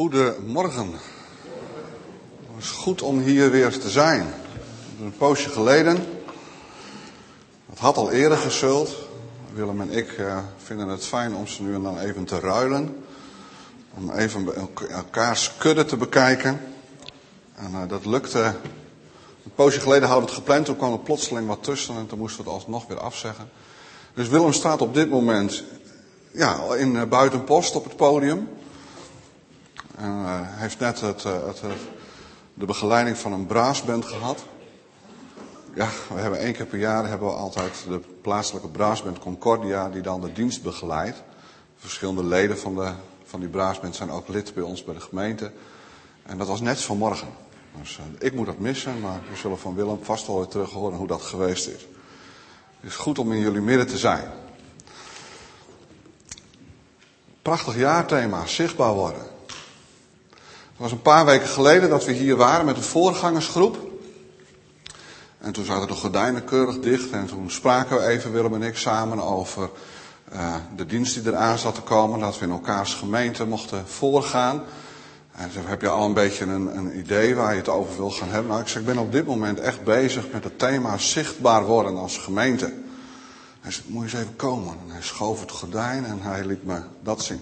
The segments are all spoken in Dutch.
Goedemorgen. Het is goed om hier weer te zijn. Een poosje geleden. Het had al eerder gezult. Willem en ik uh, vinden het fijn om ze nu en dan even te ruilen. Om even elkaars kudde te bekijken. En uh, dat lukte. Een poosje geleden hadden we het gepland. Toen kwam er plotseling wat tussen. En toen moesten we het alsnog weer afzeggen. Dus Willem staat op dit moment ja, in uh, buitenpost op het podium. En uh, heeft net het, het, het, de begeleiding van een braasband gehad. Ja, we hebben één keer per jaar hebben we altijd de plaatselijke braasband Concordia, die dan de dienst begeleidt. Verschillende leden van, de, van die braasband zijn ook lid bij ons bij de gemeente. En dat was net vanmorgen. Dus ik moet dat missen, maar we zullen van Willem vast wel weer terug horen hoe dat geweest is. Het is goed om in jullie midden te zijn. Prachtig jaarthema, zichtbaar worden. Was een paar weken geleden dat we hier waren met een voorgangersgroep. En toen zaten de gordijnen keurig dicht. En toen spraken we even, Willem en ik, samen over uh, de dienst die eraan zat te komen. Dat we in elkaars gemeente mochten voorgaan. En toen heb je al een beetje een, een, idee waar je het over wil gaan hebben. Nou, ik zeg, ik ben op dit moment echt bezig met het thema zichtbaar worden als gemeente. Hij zei, moet je eens even komen. En hij schoof het gordijn en hij liet me dat zien.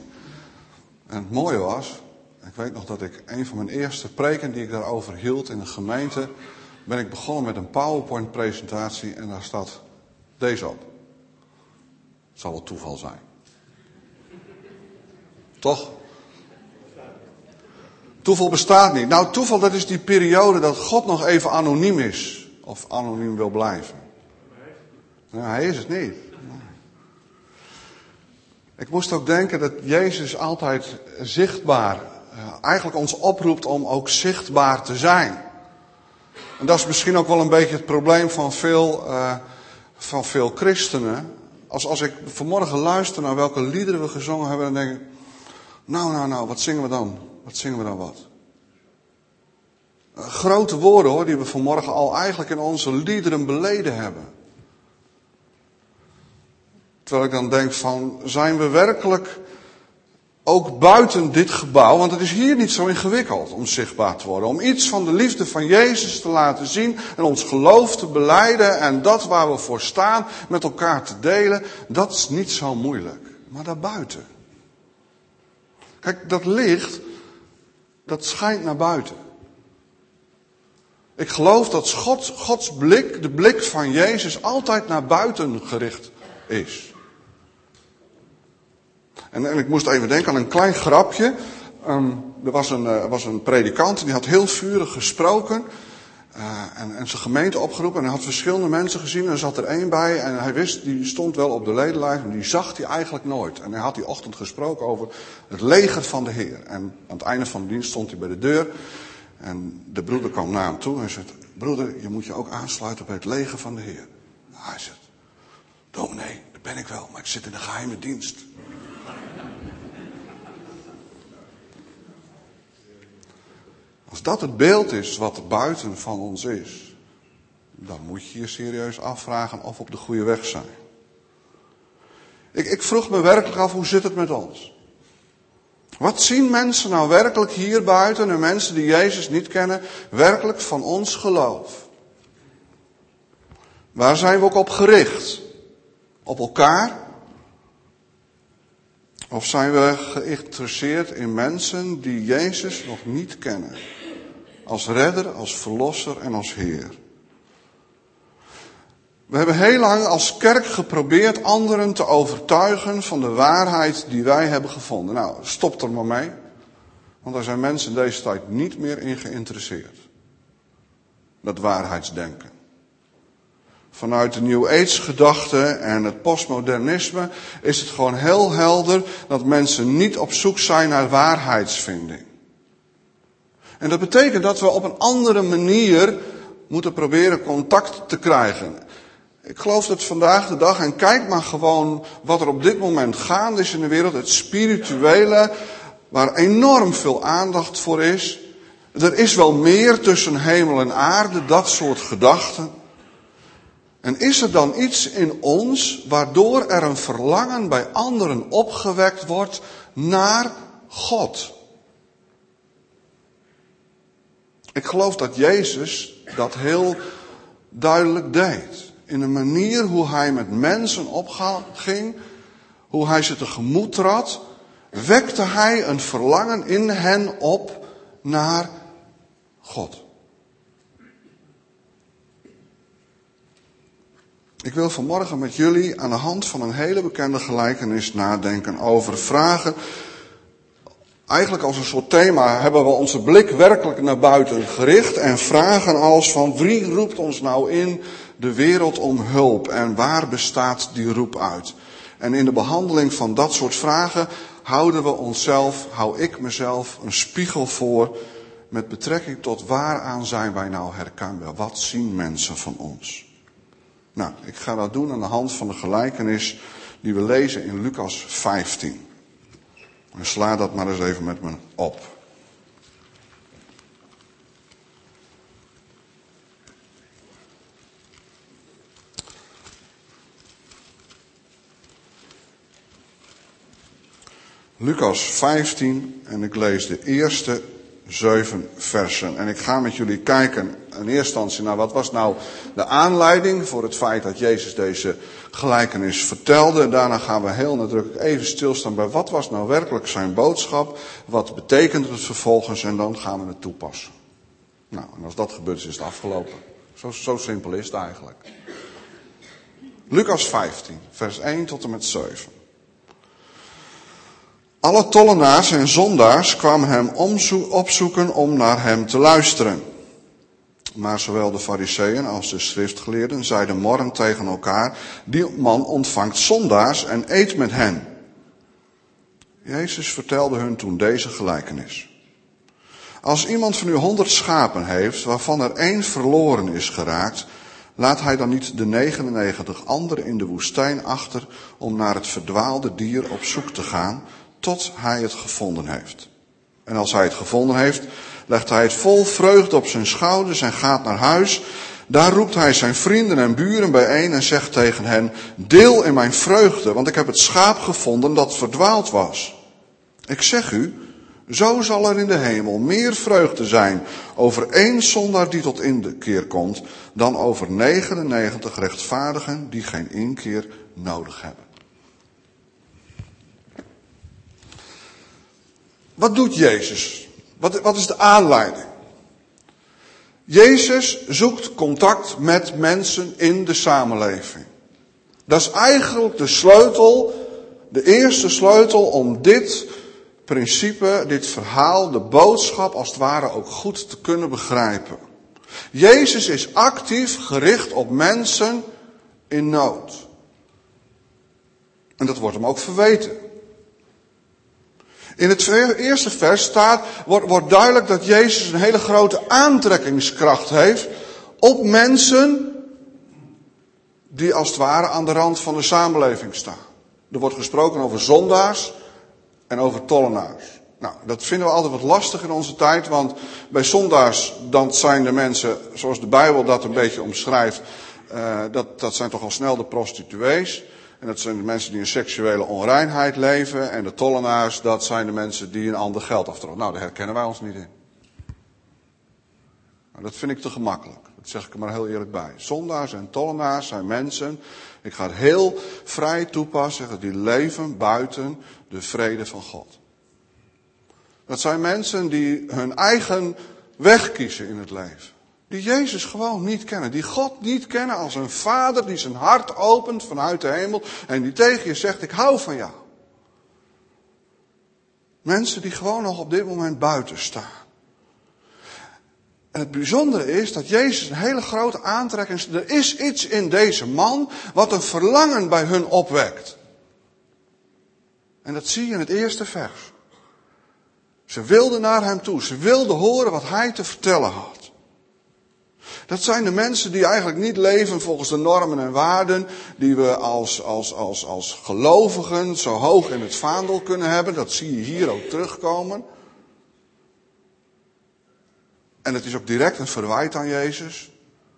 En het mooie was, ik weet nog dat ik een van mijn eerste preken die ik daarover hield in de gemeente, ben ik begonnen met een PowerPoint presentatie en daar staat deze op. Het zal wel toeval zijn. Toch? Toeval bestaat niet. Nou, toeval dat is die periode dat God nog even anoniem is. Of anoniem wil blijven. Nou, hij is het niet. Ik moest ook denken dat Jezus altijd zichtbaar eigenlijk ons oproept om ook zichtbaar te zijn. En dat is misschien ook wel een beetje het probleem van veel, uh, van veel christenen. Als, als ik vanmorgen luister naar welke liederen we gezongen hebben, dan denk ik, nou, nou, nou, wat zingen we dan? Wat zingen we dan wat? Uh, grote woorden hoor, die we vanmorgen al eigenlijk in onze liederen beleden hebben. Terwijl ik dan denk van, zijn we werkelijk ook buiten dit gebouw, want het is hier niet zo ingewikkeld om zichtbaar te worden. Om iets van de liefde van Jezus te laten zien en ons geloof te beleiden en dat waar we voor staan met elkaar te delen, dat is niet zo moeilijk. Maar daarbuiten. Kijk, dat licht, dat schijnt naar buiten. Ik geloof dat Gods, Gods blik, de blik van Jezus, altijd naar buiten gericht is. En, ik moest even denken aan een klein grapje. Um, er was een, uh, was een predikant die had heel vurig gesproken. Uh, en, en zijn gemeente opgeroepen. En hij had verschillende mensen gezien. En er zat er één bij. En hij wist, die stond wel op de ledenlijst. Maar die zag hij eigenlijk nooit. En hij had die ochtend gesproken over het leger van de Heer. En aan het einde van de dienst stond hij bij de deur. En de broeder kwam naar hem toe en zei: Broeder, je moet je ook aansluiten bij het leger van de Heer. Hij zegt: Dominee, dat ben ik wel, maar ik zit in de geheime dienst. Als dat het beeld is wat buiten van ons is, dan moet je je serieus afvragen of we op de goede weg zijn. Ik, ik vroeg me werkelijk af, hoe zit het met ons? Wat zien mensen nou werkelijk hier buiten en mensen die Jezus niet kennen, werkelijk van ons geloof? Waar zijn we ook op gericht? Op elkaar? Of zijn we geïnteresseerd in mensen die Jezus nog niet kennen? Als redder, als verlosser en als Heer. We hebben heel lang als kerk geprobeerd anderen te overtuigen van de waarheid die wij hebben gevonden. Nou, stop er maar mee. Want daar zijn mensen deze tijd niet meer in geïnteresseerd. Dat waarheidsdenken. Vanuit de New Age gedachte en het postmodernisme is het gewoon heel helder dat mensen niet op zoek zijn naar waarheidsvinding. En dat betekent dat we op een andere manier moeten proberen contact te krijgen. Ik geloof dat vandaag de dag, en kijk maar gewoon wat er op dit moment gaande is in de wereld, het spirituele, waar enorm veel aandacht voor is. Er is wel meer tussen hemel en aarde, dat soort gedachten. En is er dan iets in ons waardoor er een verlangen bij anderen opgewekt wordt naar God? Ik geloof dat Jezus dat heel duidelijk deed. In de manier hoe hij met mensen opging, hoe hij ze tegemoet trad, wekte hij een verlangen in hen op naar God. Ik wil vanmorgen met jullie aan de hand van een hele bekende gelijkenis nadenken over vragen. Eigenlijk als een soort thema hebben we onze blik werkelijk naar buiten gericht en vragen als van wie roept ons nou in de wereld om hulp en waar bestaat die roep uit? En in de behandeling van dat soort vragen houden we onszelf, hou ik mezelf een spiegel voor met betrekking tot waaraan zijn wij nou herkenbaar? Wat zien mensen van ons? Nou, ik ga dat doen aan de hand van de gelijkenis die we lezen in Lucas 15. En sla dat maar eens even met me op. Lucas 15 en ik lees de eerste zeven versen. En ik ga met jullie kijken in eerste instantie naar wat was nou de aanleiding voor het feit dat Jezus deze gelijkenis vertelde. Daarna gaan we heel nadrukkelijk even stilstaan bij wat was nou werkelijk zijn boodschap. Wat betekent het vervolgens en dan gaan we het toepassen. Nou, en als dat gebeurt is, is het afgelopen. Zo, zo simpel is het eigenlijk. Lucas 15, vers 1 tot en met 7. Alle tollenaars en zondaars kwamen hem opzoeken om naar hem te luisteren. Maar zowel de fariseeën als de schriftgeleerden zeiden morgen tegen elkaar, die man ontvangt zondaars en eet met hen. Jezus vertelde hun toen deze gelijkenis. Als iemand van u honderd schapen heeft, waarvan er één verloren is geraakt, laat hij dan niet de 99 anderen in de woestijn achter om naar het verdwaalde dier op zoek te gaan, tot hij het gevonden heeft. En als hij het gevonden heeft, legt hij het vol vreugde op zijn schouders en gaat naar huis. Daar roept hij zijn vrienden en buren bijeen en zegt tegen hen, deel in mijn vreugde, want ik heb het schaap gevonden dat verdwaald was. Ik zeg u, zo zal er in de hemel meer vreugde zijn over één zondaar die tot inkeer komt, dan over 99 rechtvaardigen die geen inkeer nodig hebben. Wat doet Jezus? Wat, wat is de aanleiding? Jezus zoekt contact met mensen in de samenleving. Dat is eigenlijk de sleutel, de eerste sleutel om dit principe, dit verhaal, de boodschap als het ware ook goed te kunnen begrijpen. Jezus is actief gericht op mensen in nood. En dat wordt hem ook verweten. In het eerste vers staat, wordt, wordt duidelijk dat Jezus een hele grote aantrekkingskracht heeft op mensen die als het ware aan de rand van de samenleving staan. Er wordt gesproken over zondaars en over tollenaars. Nou, dat vinden we altijd wat lastig in onze tijd, want bij zondaars, dan zijn de mensen, zoals de Bijbel dat een beetje omschrijft, uh, dat, dat zijn toch al snel de prostituees. En dat zijn de mensen die in seksuele onreinheid leven. En de tollenaars, dat zijn de mensen die een ander geld aftrokken. Nou, daar herkennen wij ons niet in. Nou, dat vind ik te gemakkelijk. Dat zeg ik er maar heel eerlijk bij. Zondaars en tollenaars zijn mensen, ik ga het heel vrij toepassen, die leven buiten de vrede van God. Dat zijn mensen die hun eigen weg kiezen in het leven. Die Jezus gewoon niet kennen. Die God niet kennen als een vader die zijn hart opent vanuit de hemel. En die tegen je zegt, ik hou van jou. Mensen die gewoon nog op dit moment buiten staan. En het bijzondere is dat Jezus een hele grote aantrekking. Er is iets in deze man wat een verlangen bij hun opwekt. En dat zie je in het eerste vers. Ze wilden naar hem toe. Ze wilden horen wat hij te vertellen had. Dat zijn de mensen die eigenlijk niet leven volgens de normen en waarden die we als, als, als, als gelovigen zo hoog in het vaandel kunnen hebben. Dat zie je hier ook terugkomen. En het is ook direct een verwijt aan Jezus.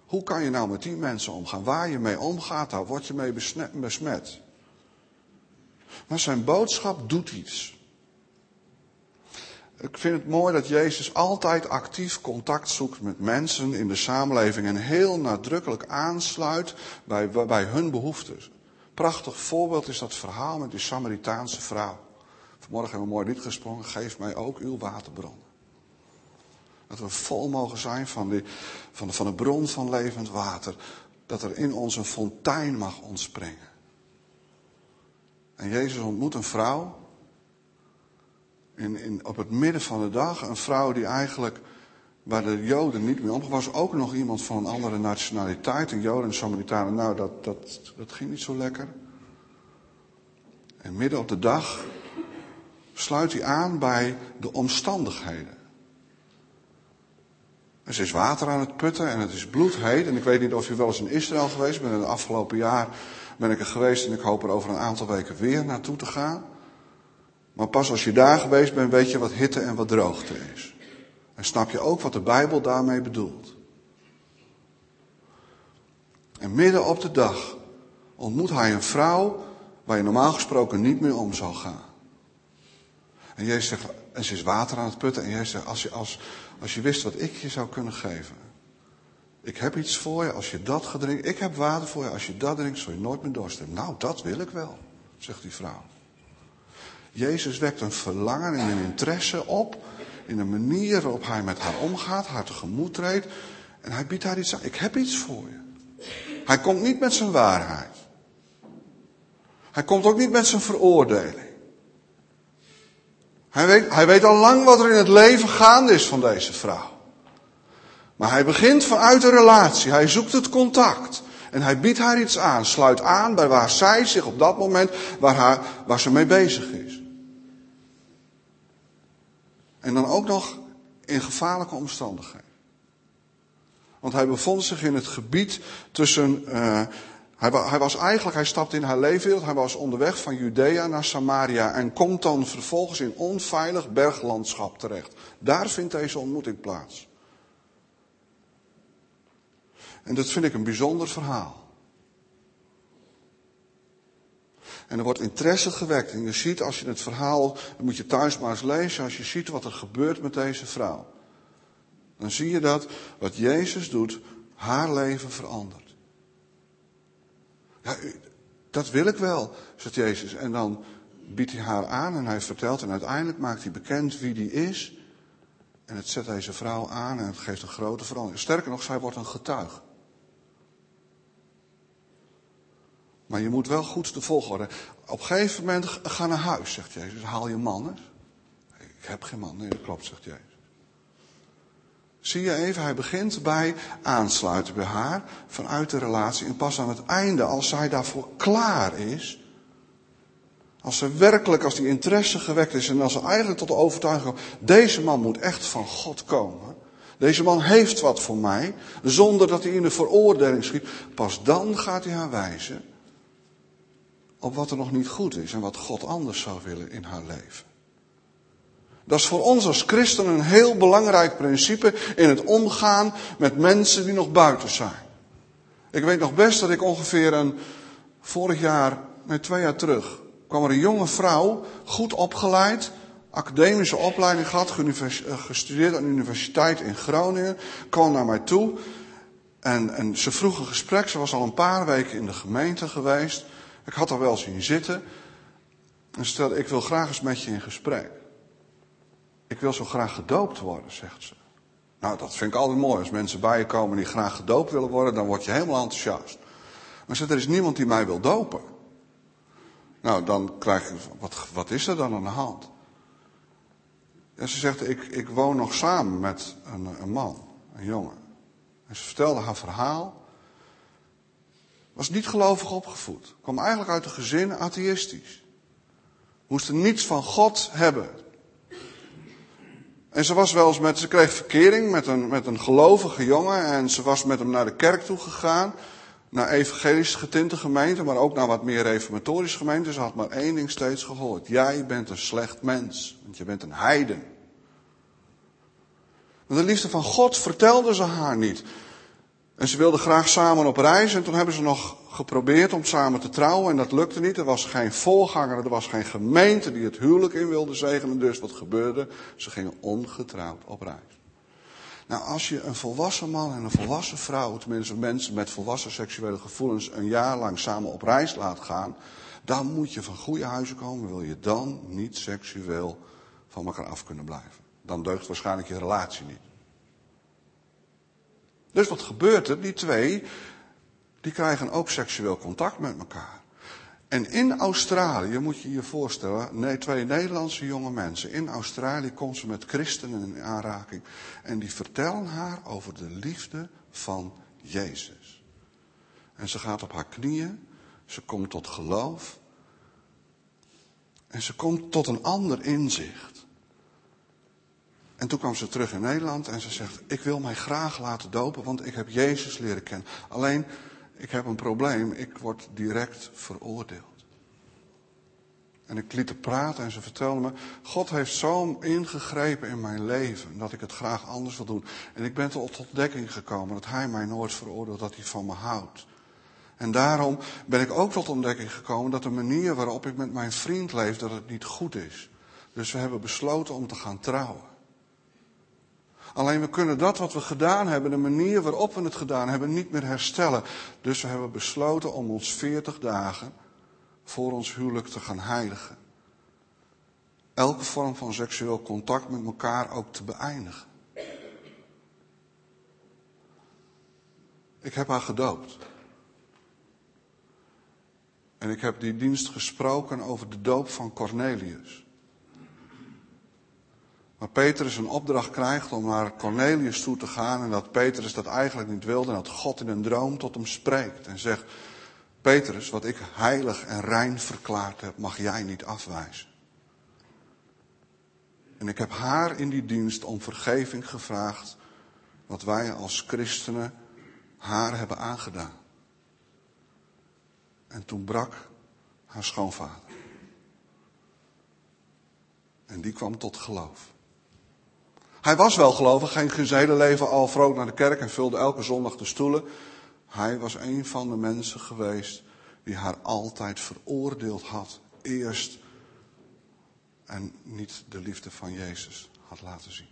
Hoe kan je nou met die mensen omgaan? Waar je mee omgaat, daar word je mee besmet. Maar zijn boodschap doet iets. Ik vind het mooi dat Jezus altijd actief contact zoekt met mensen in de samenleving en heel nadrukkelijk aansluit bij, bij hun behoeftes. Prachtig voorbeeld is dat verhaal met die Samaritaanse vrouw. Vanmorgen hebben we mooi lied gesprongen. Geef mij ook uw waterbronnen. Dat we vol mogen zijn van, die, van, van de bron van levend water. Dat er in ons een fontein mag ontspringen. En Jezus ontmoet een vrouw. In, in, op het midden van de dag. Een vrouw die eigenlijk waar de Joden niet meer omgaan. was ook nog iemand van een andere nationaliteit. Een Joden en Samaritanen. Nou, dat, dat, dat ging niet zo lekker. En midden op de dag sluit hij aan bij de omstandigheden. Er is water aan het putten en het is bloedheet. En ik weet niet of je wel eens in Israël geweest bent. Het afgelopen jaar ben ik er geweest en ik hoop er over een aantal weken weer naartoe te gaan. Maar pas als je daar geweest bent, weet je wat hitte en wat droogte is. En snap je ook wat de Bijbel daarmee bedoelt. En midden op de dag ontmoet hij een vrouw waar je normaal gesproken niet meer om zou gaan. En Jezus zegt, en ze is water aan het putten. En Jezus zegt, als je, als, als je wist wat ik je zou kunnen geven. Ik heb iets voor je als je dat gaat drinken. Ik heb water voor je als je dat drinkt, zul je nooit meer dorst hebben. Nou, dat wil ik wel, zegt die vrouw. Jezus wekt een verlangen en een interesse op in de manier waarop hij met haar omgaat, haar tegemoet treedt. En hij biedt haar iets aan. Ik heb iets voor je. Hij komt niet met zijn waarheid. Hij komt ook niet met zijn veroordeling. Hij weet, hij weet al lang wat er in het leven gaande is van deze vrouw. Maar hij begint vanuit de relatie. Hij zoekt het contact. En hij biedt haar iets aan. Sluit aan bij waar zij zich op dat moment, waar, haar, waar ze mee bezig is. En dan ook nog in gevaarlijke omstandigheden. Want hij bevond zich in het gebied tussen uh, hij, hij, was eigenlijk, hij stapte in haar leefwereld, hij was onderweg van Judea naar Samaria en komt dan vervolgens in onveilig berglandschap terecht. Daar vindt deze ontmoeting plaats. En dat vind ik een bijzonder verhaal. En er wordt interesse gewekt. En je ziet als je het verhaal, dan moet je thuis maar eens lezen, als je ziet wat er gebeurt met deze vrouw. Dan zie je dat wat Jezus doet, haar leven verandert. Ja, dat wil ik wel, zegt Jezus. En dan biedt hij haar aan en hij vertelt en uiteindelijk maakt hij bekend wie die is. En het zet deze vrouw aan en het geeft een grote verandering. Sterker nog, zij wordt een getuige. Maar je moet wel goed de volgorde. Op een gegeven moment ga naar huis, zegt Jezus. Haal je mannen. Ik heb geen man. Nee, dat klopt, zegt Jezus. Zie je even, hij begint bij aansluiten bij haar vanuit de relatie. En pas aan het einde, als zij daarvoor klaar is. Als ze werkelijk, als die interesse gewekt is en als ze eigenlijk tot de overtuiging komt. Deze man moet echt van God komen. Deze man heeft wat voor mij. Zonder dat hij in de veroordeling schiet. Pas dan gaat hij haar wijzen. Op wat er nog niet goed is en wat God anders zou willen in haar leven. Dat is voor ons als christenen een heel belangrijk principe in het omgaan met mensen die nog buiten zijn. Ik weet nog best dat ik ongeveer een, vorig jaar, nee twee jaar terug, kwam er een jonge vrouw, goed opgeleid, academische opleiding gehad, eh, gestudeerd aan de universiteit in Groningen, kwam naar mij toe. En, en ze vroeg een gesprek, ze was al een paar weken in de gemeente geweest. Ik had haar wel zien zitten. En stelde, ik wil graag eens met je in gesprek. Ik wil zo graag gedoopt worden, zegt ze. Nou, dat vind ik altijd mooi. Als mensen bij je komen die graag gedoopt willen worden, dan word je helemaal enthousiast. Maar zegt, er is niemand die mij wil dopen. Nou, dan krijg je, wat, wat is er dan aan de hand? En ze zegt, ik, ik woon nog samen met een, een man, een jongen. En ze vertelde haar verhaal. Was niet gelovig opgevoed. Kwam eigenlijk uit een gezin atheïstisch. Moest niets van God hebben. En ze was wel eens met, ze kreeg verkering met een, met een gelovige jongen. En ze was met hem naar de kerk toe gegaan. Naar evangelisch getinte gemeenten, maar ook naar wat meer reformatorische gemeenten. Ze had maar één ding steeds gehoord. Jij bent een slecht mens, want je bent een heiden. De liefde van God vertelde ze haar niet. En ze wilden graag samen op reis en toen hebben ze nog geprobeerd om samen te trouwen en dat lukte niet. Er was geen voorganger, er was geen gemeente die het huwelijk in wilde zegenen. Dus wat gebeurde? Ze gingen ongetrouwd op reis. Nou, als je een volwassen man en een volwassen vrouw, tenminste mensen met volwassen seksuele gevoelens, een jaar lang samen op reis laat gaan, dan moet je van goede huizen komen, wil je dan niet seksueel van elkaar af kunnen blijven. Dan deugt waarschijnlijk je relatie niet. Dus wat gebeurt er? Die twee, die krijgen ook seksueel contact met elkaar. En in Australië moet je je voorstellen, nee, twee Nederlandse jonge mensen. In Australië komen ze met christenen in aanraking. En die vertellen haar over de liefde van Jezus. En ze gaat op haar knieën. Ze komt tot geloof. En ze komt tot een ander inzicht. En toen kwam ze terug in Nederland en ze zegt: Ik wil mij graag laten dopen, want ik heb Jezus leren kennen. Alleen, ik heb een probleem, ik word direct veroordeeld. En ik liet haar praten en ze vertelde me: God heeft zo ingegrepen in mijn leven dat ik het graag anders wil doen. En ik ben tot ontdekking gekomen dat Hij mij nooit veroordeelt, dat Hij van me houdt. En daarom ben ik ook tot ontdekking gekomen dat de manier waarop ik met mijn vriend leef, dat het niet goed is. Dus we hebben besloten om te gaan trouwen. Alleen we kunnen dat wat we gedaan hebben, de manier waarop we het gedaan hebben, niet meer herstellen. Dus we hebben besloten om ons 40 dagen voor ons huwelijk te gaan heiligen. Elke vorm van seksueel contact met elkaar ook te beëindigen. Ik heb haar gedoopt. En ik heb die dienst gesproken over de doop van Cornelius. Maar Petrus een opdracht krijgt om naar Cornelius toe te gaan en dat Petrus dat eigenlijk niet wilde en dat God in een droom tot hem spreekt en zegt, Petrus, wat ik heilig en rein verklaard heb, mag jij niet afwijzen. En ik heb haar in die dienst om vergeving gevraagd, wat wij als christenen haar hebben aangedaan. En toen brak haar schoonvader. En die kwam tot geloof. Hij was wel gelovig, ging zijn hele leven al vrolijk naar de kerk en vulde elke zondag de stoelen. Hij was een van de mensen geweest die haar altijd veroordeeld had. Eerst en niet de liefde van Jezus had laten zien.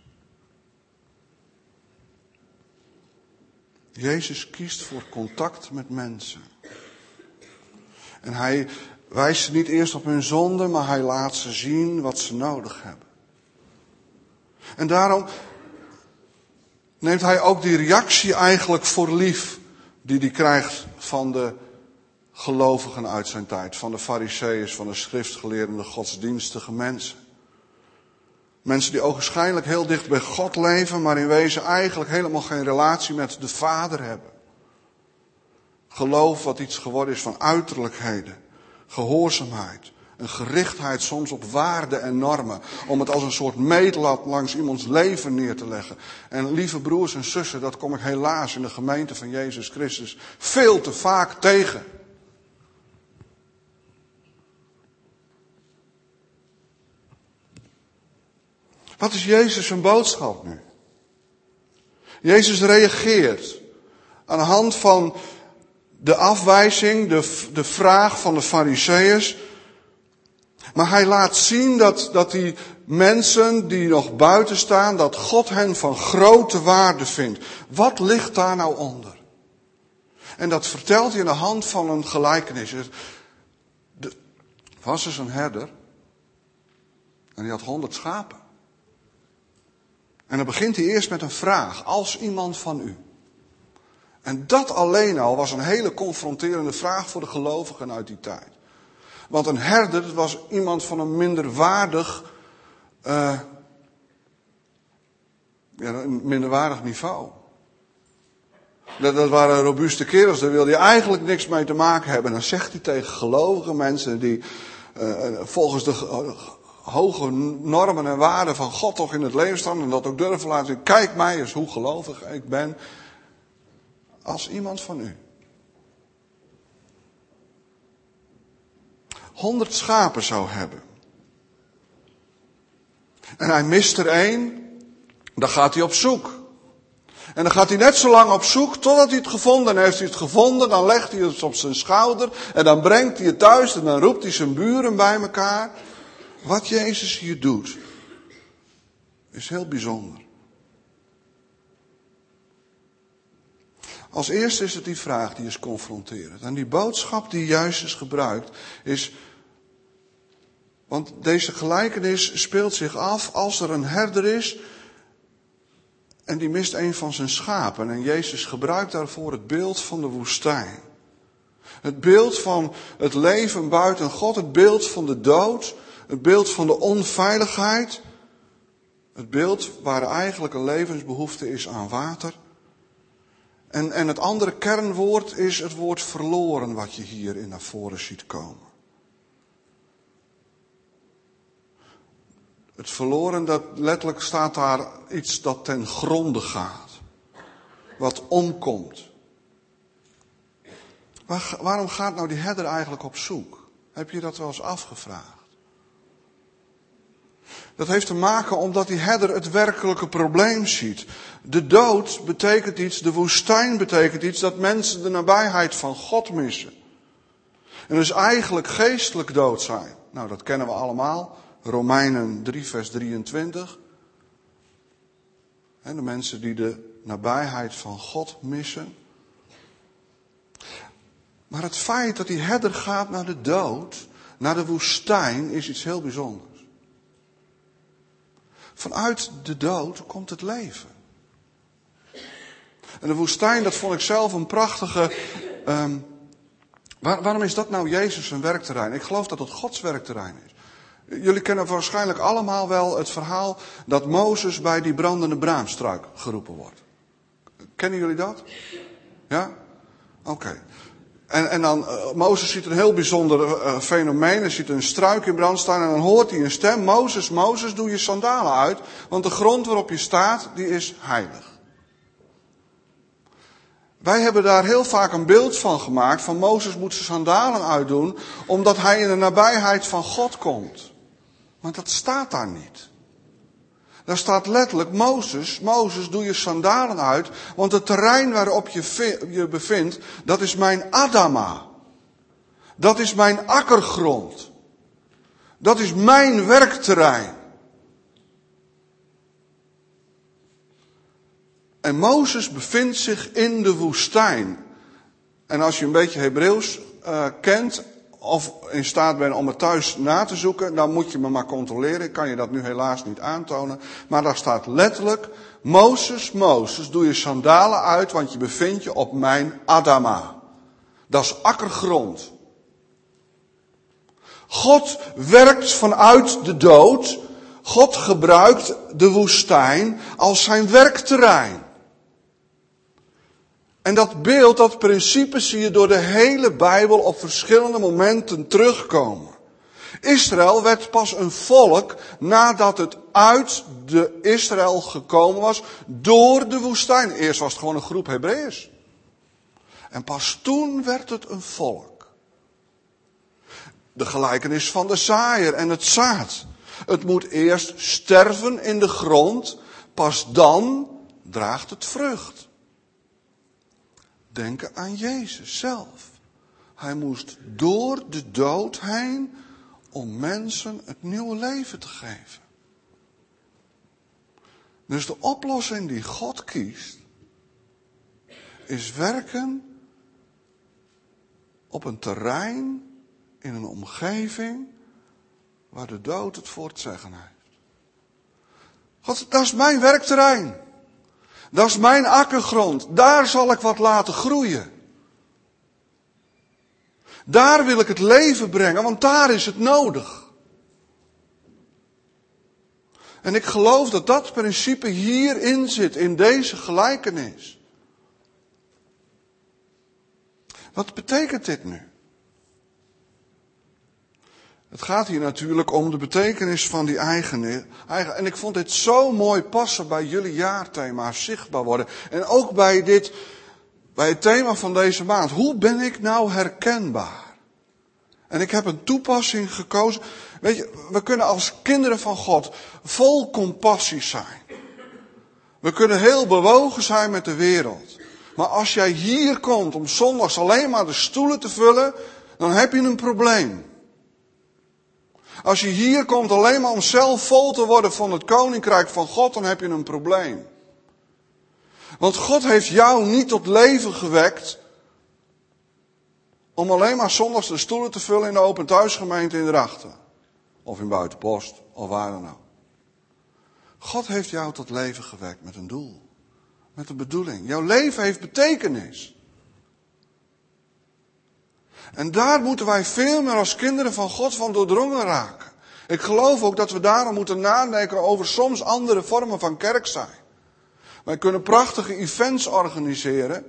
Jezus kiest voor contact met mensen. En hij wijst ze niet eerst op hun zonde, maar hij laat ze zien wat ze nodig hebben. En daarom neemt hij ook die reactie eigenlijk voor lief die hij krijgt van de gelovigen uit zijn tijd, van de fariseeërs, van de schriftgeleerden, de godsdienstige mensen. Mensen die ogenschijnlijk heel dicht bij God leven, maar in wezen eigenlijk helemaal geen relatie met de Vader hebben. Geloof wat iets geworden is van uiterlijkheden, gehoorzaamheid, een gerichtheid soms op waarden en normen. Om het als een soort meetlat langs iemands leven neer te leggen. En lieve broers en zussen, dat kom ik helaas in de gemeente van Jezus Christus veel te vaak tegen. Wat is Jezus boodschap nu? Jezus reageert aan de hand van de afwijzing, de, de vraag van de Fariseeërs. Maar hij laat zien dat, dat die mensen die nog buiten staan, dat God hen van grote waarde vindt. Wat ligt daar nou onder? En dat vertelt hij in de hand van een gelijkenis. Er was dus een herder. En die had honderd schapen. En dan begint hij eerst met een vraag. Als iemand van u. En dat alleen al was een hele confronterende vraag voor de gelovigen uit die tijd. Want een herder was iemand van een minderwaardig, uh, ja, een minderwaardig niveau. Dat, dat waren robuuste kerels, daar wilde je eigenlijk niks mee te maken hebben. En dan zegt hij tegen gelovige mensen die uh, volgens de hoge normen en waarden van God toch in het leven staan en dat ook durven laten zien. Kijk mij eens hoe gelovig ik ben als iemand van u. Honderd schapen zou hebben. En hij mist er één, dan gaat hij op zoek. En dan gaat hij net zo lang op zoek totdat hij het gevonden heeft. Hij het gevonden, dan legt hij het op zijn schouder en dan brengt hij het thuis en dan roept hij zijn buren bij elkaar. Wat Jezus hier doet, is heel bijzonder. Als eerste is het die vraag die is confronterend. En die boodschap die Jezus gebruikt is. Want deze gelijkenis speelt zich af als er een herder is en die mist een van zijn schapen. En Jezus gebruikt daarvoor het beeld van de woestijn. Het beeld van het leven buiten God, het beeld van de dood, het beeld van de onveiligheid. Het beeld waar eigenlijk een levensbehoefte is aan water. En, en het andere kernwoord is het woord verloren wat je hier in naar voren ziet komen. Het verloren, dat letterlijk staat daar iets dat ten gronde gaat. Wat omkomt. Waar, waarom gaat nou die herder eigenlijk op zoek? Heb je dat wel eens afgevraagd? Dat heeft te maken omdat die herder het werkelijke probleem ziet. De dood betekent iets, de woestijn betekent iets dat mensen de nabijheid van God missen. En dus eigenlijk geestelijk dood zijn. Nou, dat kennen we allemaal. Romeinen 3, vers 23. En de mensen die de nabijheid van God missen. Maar het feit dat die herder gaat naar de dood, naar de woestijn, is iets heel bijzonders. Vanuit de dood komt het leven. En de woestijn, dat vond ik zelf een prachtige. Um, waarom is dat nou Jezus zijn werkterrein? Ik geloof dat het Gods werkterrein is. Jullie kennen waarschijnlijk allemaal wel het verhaal dat Mozes bij die brandende braamstruik geroepen wordt. Kennen jullie dat? Ja? Oké. En, en dan, uh, Mozes ziet een heel bijzonder uh, fenomeen. Hij ziet een struik in brand staan en dan hoort hij een stem. Mozes, Mozes, doe je sandalen uit, want de grond waarop je staat, die is heilig. Wij hebben daar heel vaak een beeld van gemaakt, van Mozes moet zijn sandalen uitdoen, omdat hij in de nabijheid van God komt. Maar dat staat daar niet. Daar staat letterlijk, Mozes, Mozes, doe je sandalen uit, want het terrein waarop je je bevindt, dat is mijn Adama. Dat is mijn akkergrond. Dat is mijn werkterrein. En Mozes bevindt zich in de woestijn. En als je een beetje Hebreeuws uh, kent, of in staat bent om het thuis na te zoeken, dan moet je me maar controleren. Ik kan je dat nu helaas niet aantonen. Maar daar staat letterlijk, Mozes, Mozes, doe je sandalen uit, want je bevindt je op mijn Adama. Dat is akkergrond. God werkt vanuit de dood. God gebruikt de woestijn als zijn werkterrein. En dat beeld, dat principe zie je door de hele Bijbel op verschillende momenten terugkomen. Israël werd pas een volk nadat het uit de Israël gekomen was door de woestijn. Eerst was het gewoon een groep Hebreeërs. En pas toen werd het een volk. De gelijkenis van de zaaier en het zaad. Het moet eerst sterven in de grond, pas dan draagt het vrucht denken aan Jezus zelf. Hij moest door de dood heen om mensen het nieuwe leven te geven. Dus de oplossing die God kiest, is werken op een terrein, in een omgeving, waar de dood het voor te zeggen heeft. God, dat is mijn werkterrein. Dat is mijn akkergrond. Daar zal ik wat laten groeien. Daar wil ik het leven brengen, want daar is het nodig. En ik geloof dat dat principe hierin zit, in deze gelijkenis. Wat betekent dit nu? Het gaat hier natuurlijk om de betekenis van die eigen. En ik vond dit zo mooi passen bij jullie jaarthema zichtbaar worden. En ook bij dit, bij het thema van deze maand. Hoe ben ik nou herkenbaar? En ik heb een toepassing gekozen. Weet je, we kunnen als kinderen van God vol compassie zijn. We kunnen heel bewogen zijn met de wereld. Maar als jij hier komt om zondags alleen maar de stoelen te vullen, dan heb je een probleem. Als je hier komt alleen maar om zelf vol te worden van het koninkrijk van God, dan heb je een probleem. Want God heeft jou niet tot leven gewekt om alleen maar zondags de stoelen te vullen in de open thuisgemeente in Drachten. Of in Buitenpost, of waar dan ook. God heeft jou tot leven gewekt met een doel. Met een bedoeling. Jouw leven heeft betekenis. En daar moeten wij veel meer als kinderen van God van doordrongen raken. Ik geloof ook dat we daarom moeten nadenken over soms andere vormen van kerk zijn. Wij kunnen prachtige events organiseren.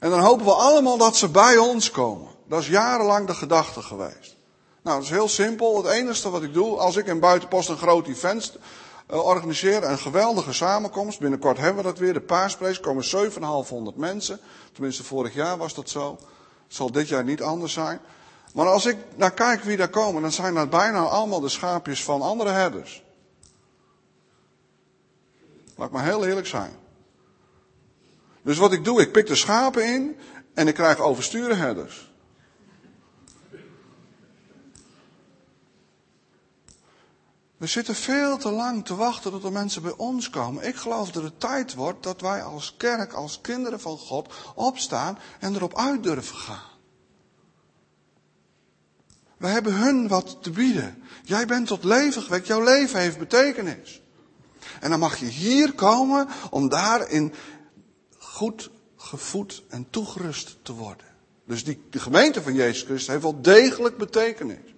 En dan hopen we allemaal dat ze bij ons komen. Dat is jarenlang de gedachte geweest. Nou, dat is heel simpel. Het enige wat ik doe, als ik in Buitenpost een groot event uh, organiseer, een geweldige samenkomst. Binnenkort hebben we dat weer, de paasprees, komen 7500 mensen. Tenminste, vorig jaar was dat zo. Zal dit jaar niet anders zijn. Maar als ik naar kijk wie daar komen, dan zijn dat bijna allemaal de schaapjes van andere herders. Laat maar heel eerlijk zijn. Dus wat ik doe, ik pik de schapen in en ik krijg oversturen herders. We zitten veel te lang te wachten tot er mensen bij ons komen. Ik geloof dat het tijd wordt dat wij als kerk, als kinderen van God, opstaan en erop uit durven gaan. We hebben hun wat te bieden. Jij bent tot leven gewekt, jouw leven heeft betekenis. En dan mag je hier komen om daarin goed gevoed en toegerust te worden. Dus die, de gemeente van Jezus Christus heeft wel degelijk betekenis.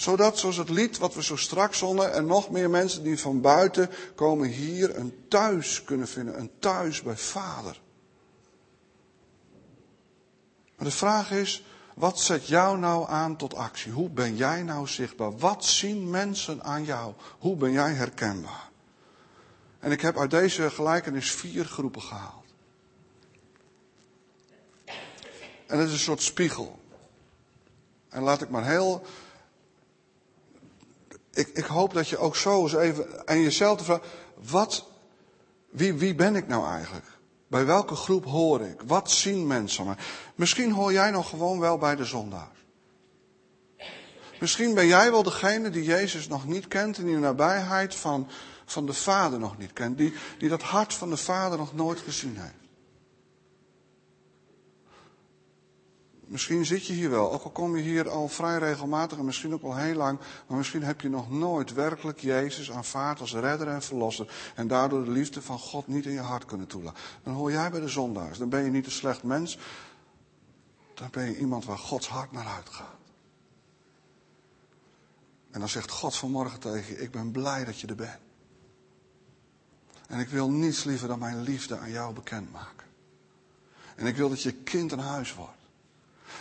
Zodat, zoals het lied wat we zo straks zongen, en nog meer mensen die van buiten komen hier een thuis kunnen vinden. Een thuis bij Vader. Maar de vraag is, wat zet jou nou aan tot actie? Hoe ben jij nou zichtbaar? Wat zien mensen aan jou? Hoe ben jij herkenbaar? En ik heb uit deze gelijkenis vier groepen gehaald. En het is een soort spiegel. En laat ik maar heel. Ik, ik hoop dat je ook zo eens even aan jezelf te vragen: wat, wie, wie ben ik nou eigenlijk? Bij welke groep hoor ik? Wat zien mensen me? Misschien hoor jij nog gewoon wel bij de zondaar. Misschien ben jij wel degene die Jezus nog niet kent en die de nabijheid van, van de Vader nog niet kent. Die, die dat hart van de Vader nog nooit gezien heeft. Misschien zit je hier wel, ook al kom je hier al vrij regelmatig en misschien ook al heel lang, maar misschien heb je nog nooit werkelijk Jezus aanvaard als redder en verlosser en daardoor de liefde van God niet in je hart kunnen toelaten. Dan hoor jij bij de zondaars. Dan ben je niet een slecht mens, dan ben je iemand waar Gods hart naar uitgaat. En dan zegt God vanmorgen tegen je, ik ben blij dat je er bent. En ik wil niets liever dan mijn liefde aan jou bekendmaken. En ik wil dat je kind een huis wordt.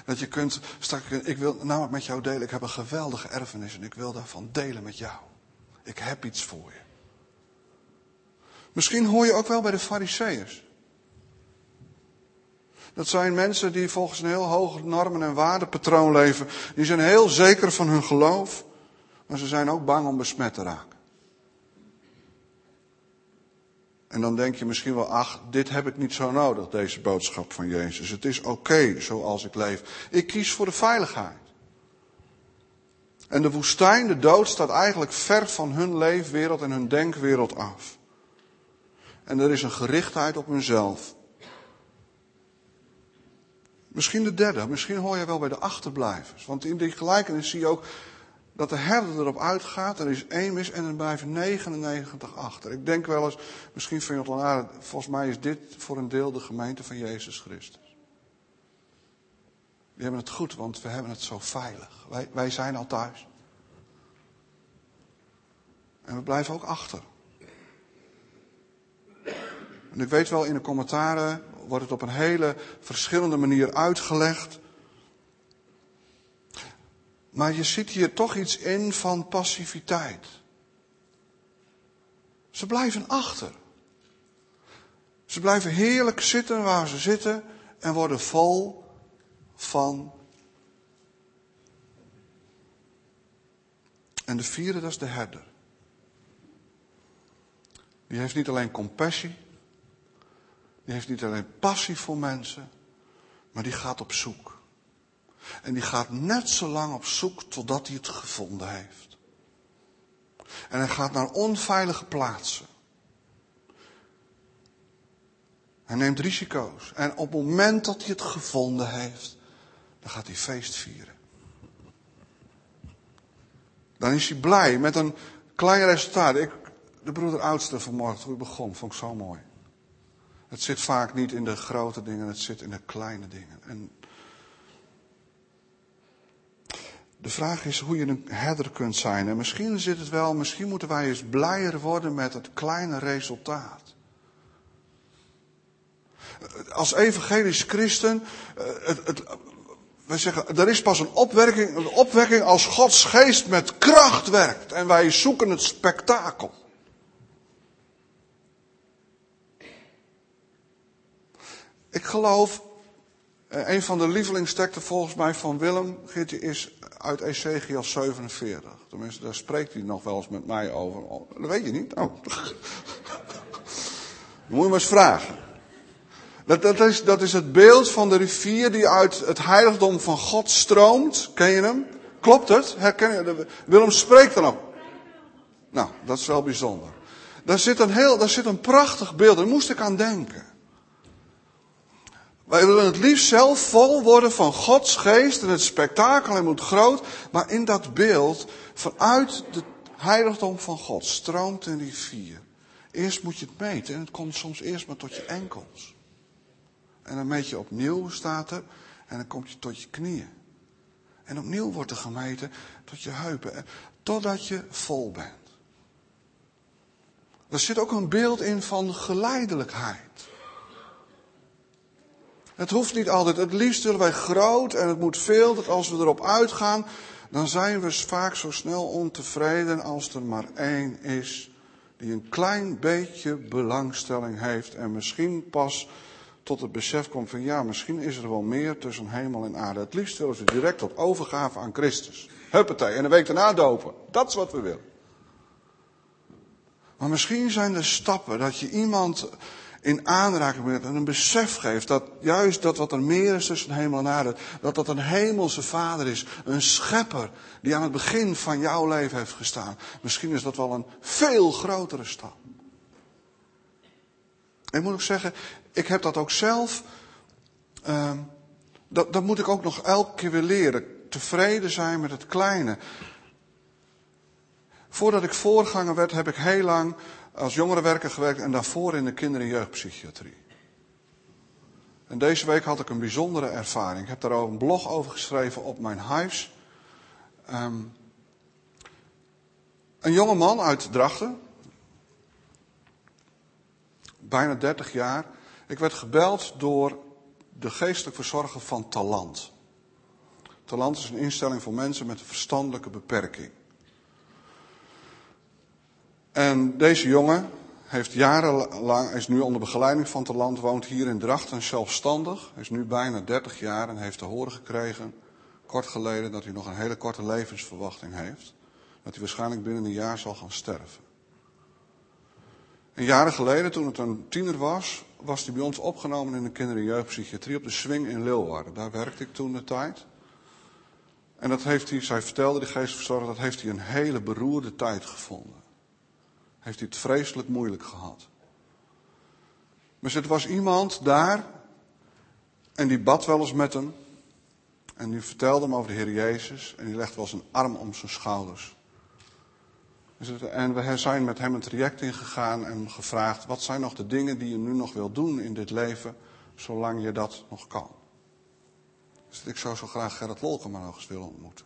Dat je kunt, straks, ik wil namelijk met jou delen, ik heb een geweldige erfenis en ik wil daarvan delen met jou. Ik heb iets voor je. Misschien hoor je ook wel bij de fariseeërs. Dat zijn mensen die volgens een heel hoog normen- en waardepatroon leven. Die zijn heel zeker van hun geloof, maar ze zijn ook bang om besmet te raken. En dan denk je misschien wel, ach, dit heb ik niet zo nodig, deze boodschap van Jezus. Het is oké zoals ik leef. Ik kies voor de veiligheid. En de woestijn, de dood, staat eigenlijk ver van hun leefwereld en hun denkwereld af. En er is een gerichtheid op hunzelf. Misschien de derde, misschien hoor je wel bij de achterblijvers. Want in die gelijkenis zie je ook dat de herder erop uitgaat, er is één mis en er blijven 99 achter. Ik denk wel eens, misschien vind je het wel volgens mij is dit voor een deel de gemeente van Jezus Christus. We hebben het goed, want we hebben het zo veilig. Wij, wij zijn al thuis. En we blijven ook achter. En ik weet wel, in de commentaren wordt het op een hele verschillende manier uitgelegd. Maar je ziet hier toch iets in van passiviteit. Ze blijven achter. Ze blijven heerlijk zitten waar ze zitten en worden vol van. En de vierde, dat is de herder. Die heeft niet alleen compassie. Die heeft niet alleen passie voor mensen. Maar die gaat op zoek. En die gaat net zo lang op zoek totdat hij het gevonden heeft. En hij gaat naar onveilige plaatsen. Hij neemt risico's. En op het moment dat hij het gevonden heeft, dan gaat hij feest vieren. Dan is hij blij met een klein resultaat. Ik, de broeder oudste vanmorgen, toen ik begon, vond ik zo mooi. Het zit vaak niet in de grote dingen, het zit in de kleine dingen. En de vraag is hoe je een herder kunt zijn. En misschien zit het wel, misschien moeten wij eens blijer worden met het kleine resultaat. Als evangelisch christen, eh, het, het, zeggen, er is pas een opwekking, een opwekking als Gods geest met kracht werkt. En wij zoeken het spektakel. Ik geloof, eh, een van de lievelingsteksten volgens mij van Willem is uit Ezekiel 47. Tenminste, daar spreekt hij nog wel eens met mij over. Oh, dat weet je niet? Oh. moet je maar eens vragen. Dat, dat, is, dat is het beeld van de rivier die uit het heiligdom van God stroomt. Ken je hem? Klopt het? Herken je? Willem spreekt dan ook. Nou, dat is wel bijzonder. Daar zit een heel, daar zit een prachtig beeld. Daar moest ik aan denken. Wij willen het liefst zelf vol worden van Gods geest en het spektakel en moet groot. Maar in dat beeld, vanuit het heiligdom van God, stroomt een rivier. Eerst moet je het meten en het komt soms eerst maar tot je enkels. En dan meet je opnieuw, staat er, en dan kom je tot je knieën. En opnieuw wordt er gemeten tot je heupen, totdat je vol bent. Er zit ook een beeld in van geleidelijkheid. Het hoeft niet altijd. Het liefst willen wij groot en het moet veel. Dat als we erop uitgaan, dan zijn we vaak zo snel ontevreden als er maar één is die een klein beetje belangstelling heeft en misschien pas tot het besef komt van ja, misschien is er wel meer tussen hemel en aarde. Het liefst willen ze direct tot overgave aan Christus. Huppatee, en een week daarna dopen. Dat is wat we willen. Maar misschien zijn er stappen dat je iemand in aanraking brengt en een besef geeft dat juist dat wat er meer is tussen hemel en aarde, dat dat een hemelse vader is, een schepper die aan het begin van jouw leven heeft gestaan. Misschien is dat wel een veel grotere stap. En moet ik zeggen, ik heb dat ook zelf, uh, dat, dat moet ik ook nog elke keer weer leren. Tevreden zijn met het kleine. Voordat ik voorganger werd, heb ik heel lang als jongerenwerker gewerkt en daarvoor in de kinder- en jeugdpsychiatrie. En deze week had ik een bijzondere ervaring. Ik heb daar een blog over geschreven op mijn huis. Um, een jonge man uit Drachten, bijna 30 jaar. Ik werd gebeld door de geestelijk verzorger van Talant. Talant is een instelling voor mensen met een verstandelijke beperking. En deze jongen heeft jarenlang, is nu onder begeleiding van Talant, woont hier in Drachten zelfstandig. Is nu bijna 30 jaar en heeft te horen gekregen, kort geleden, dat hij nog een hele korte levensverwachting heeft. Dat hij waarschijnlijk binnen een jaar zal gaan sterven. En jaren geleden, toen het een tiener was, was hij bij ons opgenomen in de kinder- en jeugdpsychiatrie op de Swing in Leeuwarden. Daar werkte ik toen de tijd. En dat heeft hij, zij vertelde, de geestverzorger, dat heeft hij een hele beroerde tijd gevonden. Heeft hij het vreselijk moeilijk gehad. Maar er was iemand daar, en die bad wel eens met hem. En die vertelde hem over de Heer Jezus, en die legde wel zijn arm om zijn schouders. En we zijn met hem een traject ingegaan en gevraagd: wat zijn nog de dingen die je nu nog wil doen in dit leven, zolang je dat nog kan? Dus ik zou zo graag Gerrit Wolkema nog eens willen ontmoeten.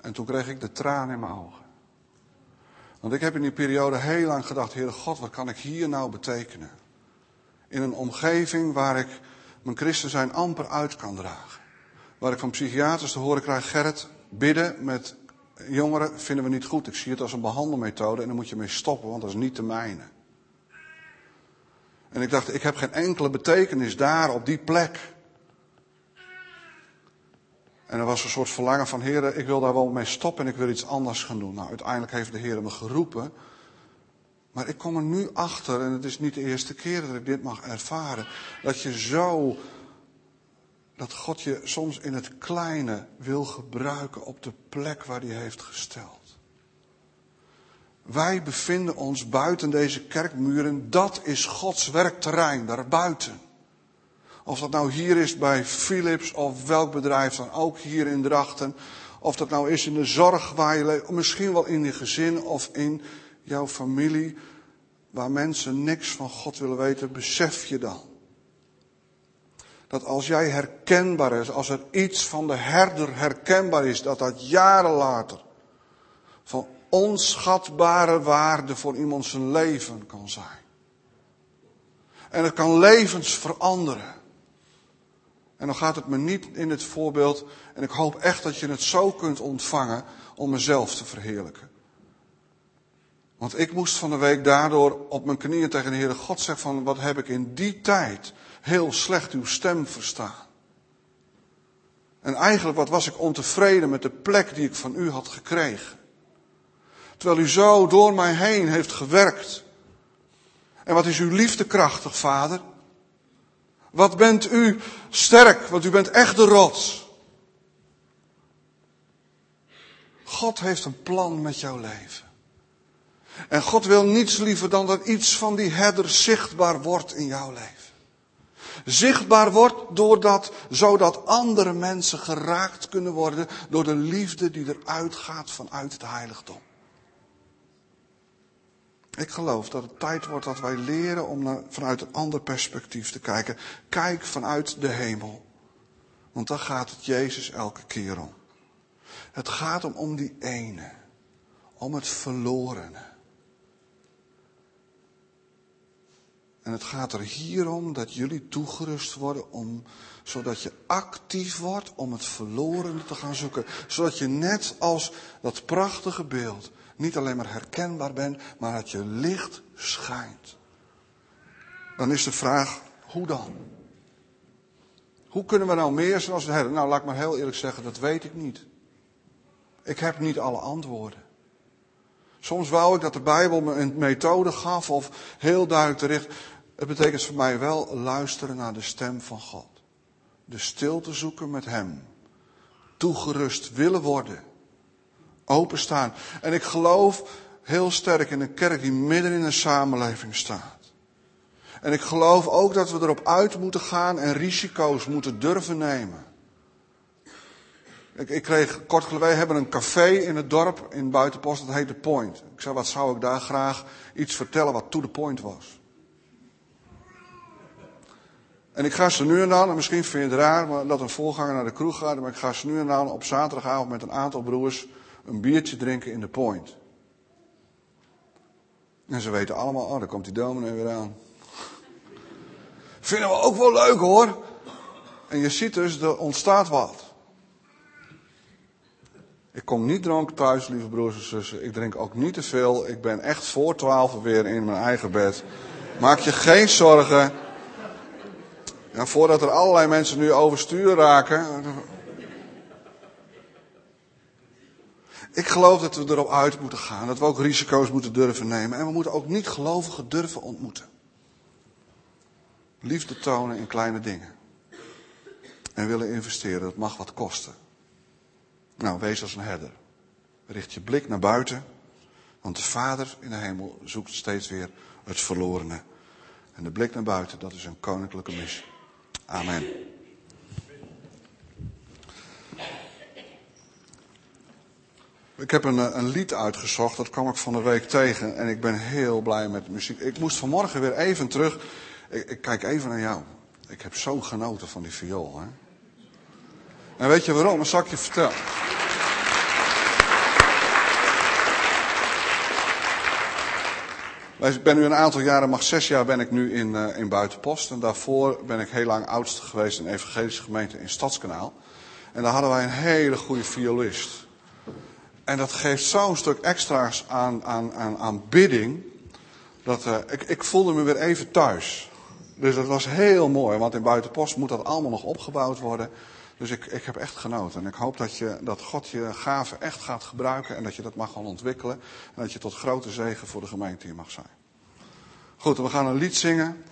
En toen kreeg ik de tranen in mijn ogen. Want ik heb in die periode heel lang gedacht: Heere God, wat kan ik hier nou betekenen? In een omgeving waar ik mijn christen zijn amper uit kan dragen. Waar ik van psychiaters te horen krijg: Gerrit, bidden met jongeren vinden we niet goed. Ik zie het als een behandelmethode en daar moet je mee stoppen, want dat is niet de mijne. En ik dacht, ik heb geen enkele betekenis daar op die plek. En er was een soort verlangen van, heren, ik wil daar wel mee stoppen en ik wil iets anders gaan doen. Nou, uiteindelijk heeft de Heer me geroepen Maar ik kom er nu achter, en het is niet de eerste keer dat ik dit mag ervaren, dat je zo, dat God je soms in het kleine wil gebruiken op de plek waar hij heeft gesteld. Wij bevinden ons buiten deze kerkmuren, dat is Gods werkterrein, daarbuiten. Of dat nou hier is bij Philips of welk bedrijf dan ook hier in Drachten. Of dat nou is in de zorg waar je leeft, misschien wel in je gezin of in jouw familie, waar mensen niks van God willen weten, besef je dan. Dat als jij herkenbaar is, als er iets van de herder herkenbaar is, dat dat jaren later van onschatbare waarde voor iemand zijn leven kan zijn. En het kan levens veranderen. En dan gaat het me niet in het voorbeeld, en ik hoop echt dat je het zo kunt ontvangen om mezelf te verheerlijken. Want ik moest van de week daardoor op mijn knieën tegen de Heere God zeggen van wat heb ik in die tijd heel slecht uw stem verstaan. En eigenlijk wat was ik ontevreden met de plek die ik van u had gekregen. Terwijl u zo door mij heen heeft gewerkt. En wat is uw liefde krachtig, vader? Wat bent u sterk, want u bent echt de rots. God heeft een plan met jouw leven. En God wil niets liever dan dat iets van die herder zichtbaar wordt in jouw leven. Zichtbaar wordt doordat, zodat andere mensen geraakt kunnen worden door de liefde die eruit gaat vanuit het heiligdom. Ik geloof dat het tijd wordt dat wij leren om naar, vanuit een ander perspectief te kijken. Kijk vanuit de hemel. Want daar gaat het Jezus elke keer om. Het gaat om, die ene. Om het verlorene. En het gaat er hier om dat jullie toegerust worden om, zodat je actief wordt om het verlorene te gaan zoeken. Zodat je net als dat prachtige beeld niet alleen maar herkenbaar bent, maar dat je licht schijnt. Dan is de vraag, hoe dan? Hoe kunnen we nou meer zoals de herder? Nou, laat ik maar heel eerlijk zeggen, dat weet ik niet. Ik heb niet alle antwoorden. Soms wou ik dat de Bijbel me een methode gaf of heel duidelijk te richten. Het betekent voor mij wel luisteren naar de stem van God. De stilte zoeken met Hem. Toegerust willen worden openstaan. En ik geloof heel sterk in een kerk die midden in een samenleving staat. En ik geloof ook dat we erop uit moeten gaan en risico's moeten durven nemen. Ik, ik kreeg kort geleden, hebben een café in het dorp in Buitenpost, dat heet The Point. Ik zei, wat zou ik daar graag iets vertellen wat to the point was. En ik ga ze nu en dan, en misschien vind je het raar dat een voorganger naar de kroeg gaat, maar ik ga ze nu en dan op zaterdagavond met een aantal broers een biertje drinken in de point. En ze weten allemaal, oh, daar komt die dominee weer aan. Vinden we ook wel leuk hoor. En je ziet dus, er ontstaat wat. Ik kom niet dronken thuis, lieve broers en zussen. Ik drink ook niet te veel. Ik ben echt voor twaalf weer in mijn eigen bed. Maak je geen zorgen. Ja, voordat er allerlei mensen nu overstuur raken. Ik geloof dat we erop uit moeten gaan. Dat we ook risico's moeten durven nemen. En we moeten ook niet gelovigen durven ontmoeten. Liefde tonen in kleine dingen. En willen investeren, dat mag wat kosten. Nou, wees als een herder. Richt je blik naar buiten. Want de Vader in de hemel zoekt steeds weer het verlorene. En de blik naar buiten, dat is een koninklijke missie. Amen. Ik heb een, eh, een, lied uitgezocht, dat kwam ik van de week tegen. En ik ben heel blij met de muziek. Ik moest vanmorgen weer even terug. Ik, kijk even naar jou. Ik heb zo genoten van die viool. Hè? En weet je waarom? Dat zal ik. Ik ben nu een aantal jaren, mag zes jaar ben ik nu in, uh, in Buitenpost. En daarvoor ben ik heel lang oudste geweest in een evangelische gemeente in Stadskanaal. En daar hadden wij een hele goede violist. En dat geeft zo'n stuk extra's aan, aan, aan, aan bidding. Dat, uh, ik, ik voelde me weer even thuis. Dus dat was heel mooi, want in Buitenpost moet dat allemaal nog opgebouwd worden. Dus ik, ik heb echt genoten. En ik hoop dat, je, dat God je gaven echt gaat gebruiken en dat je dat mag gaan ontwikkelen. En dat je tot grote zegen voor de gemeente hier mag zijn. Goed, we gaan een lied zingen.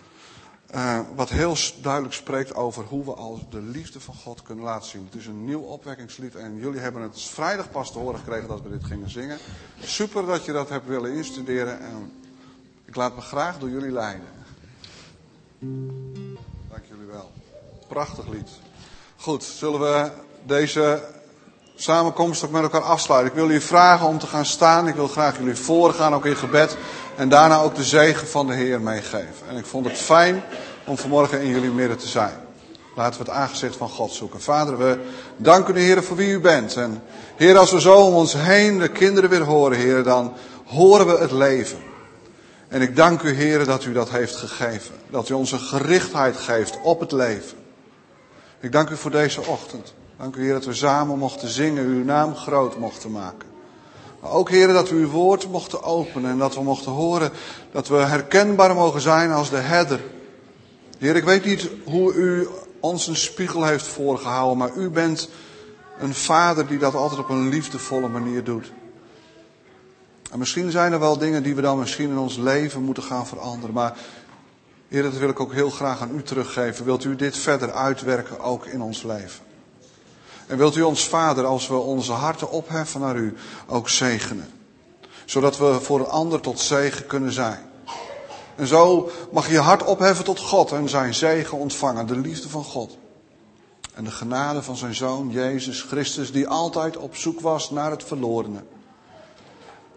Uh, wat heel duidelijk spreekt over hoe we als de liefde van God kunnen laten zien. Het is een nieuw opwekkingslied en jullie hebben het vrijdag pas te horen gekregen dat we dit gingen zingen. Super dat je dat hebt willen instuderen en ik laat me graag door jullie leiden. Dank jullie wel. Prachtig lied. Goed, zullen we deze samenkomst ook met elkaar afsluiten? Ik wil jullie vragen om te gaan staan. Ik wil graag jullie voorgaan, ook in gebed. En daarna ook de zegen van de Heer meegeven. En ik vond het fijn om vanmorgen in jullie midden te zijn. Laten we het aangezicht van God zoeken. Vader, we danken de Heer voor wie u bent. En Heer, als we zo om ons heen de kinderen weer horen, Heer, dan horen we het leven. En ik dank u, Heer, dat u dat heeft gegeven. Dat u ons een gerichtheid geeft op het leven. Ik dank u voor deze ochtend. Dank u, Heer, dat we samen mochten zingen, uw naam groot mochten maken. Ook, Heer, dat we uw woord mochten openen en dat we mochten horen dat we herkenbaar mogen zijn als de herder. Heer, ik weet niet hoe u ons een spiegel heeft voorgehouden, maar u bent een vader die dat altijd op een liefdevolle manier doet. En misschien zijn er wel dingen die we dan misschien in ons leven moeten gaan veranderen. Maar Heer, dat wil ik ook heel graag aan u teruggeven. Wilt u dit verder uitwerken ook in ons leven? En wilt u ons Vader, als we onze harten opheffen naar u, ook zegenen? Zodat we voor een ander tot zegen kunnen zijn. En zo mag je je hart opheffen tot God en zijn zegen ontvangen, de liefde van God. En de genade van zijn Zoon, Jezus Christus, die altijd op zoek was naar het verlorene.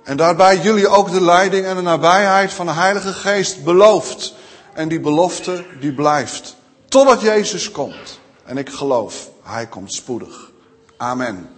En daarbij jullie ook de leiding en de nabijheid van de Heilige Geest belooft. En die belofte die blijft. Totdat Jezus komt. En ik geloof, Hij komt spoedig. Amen.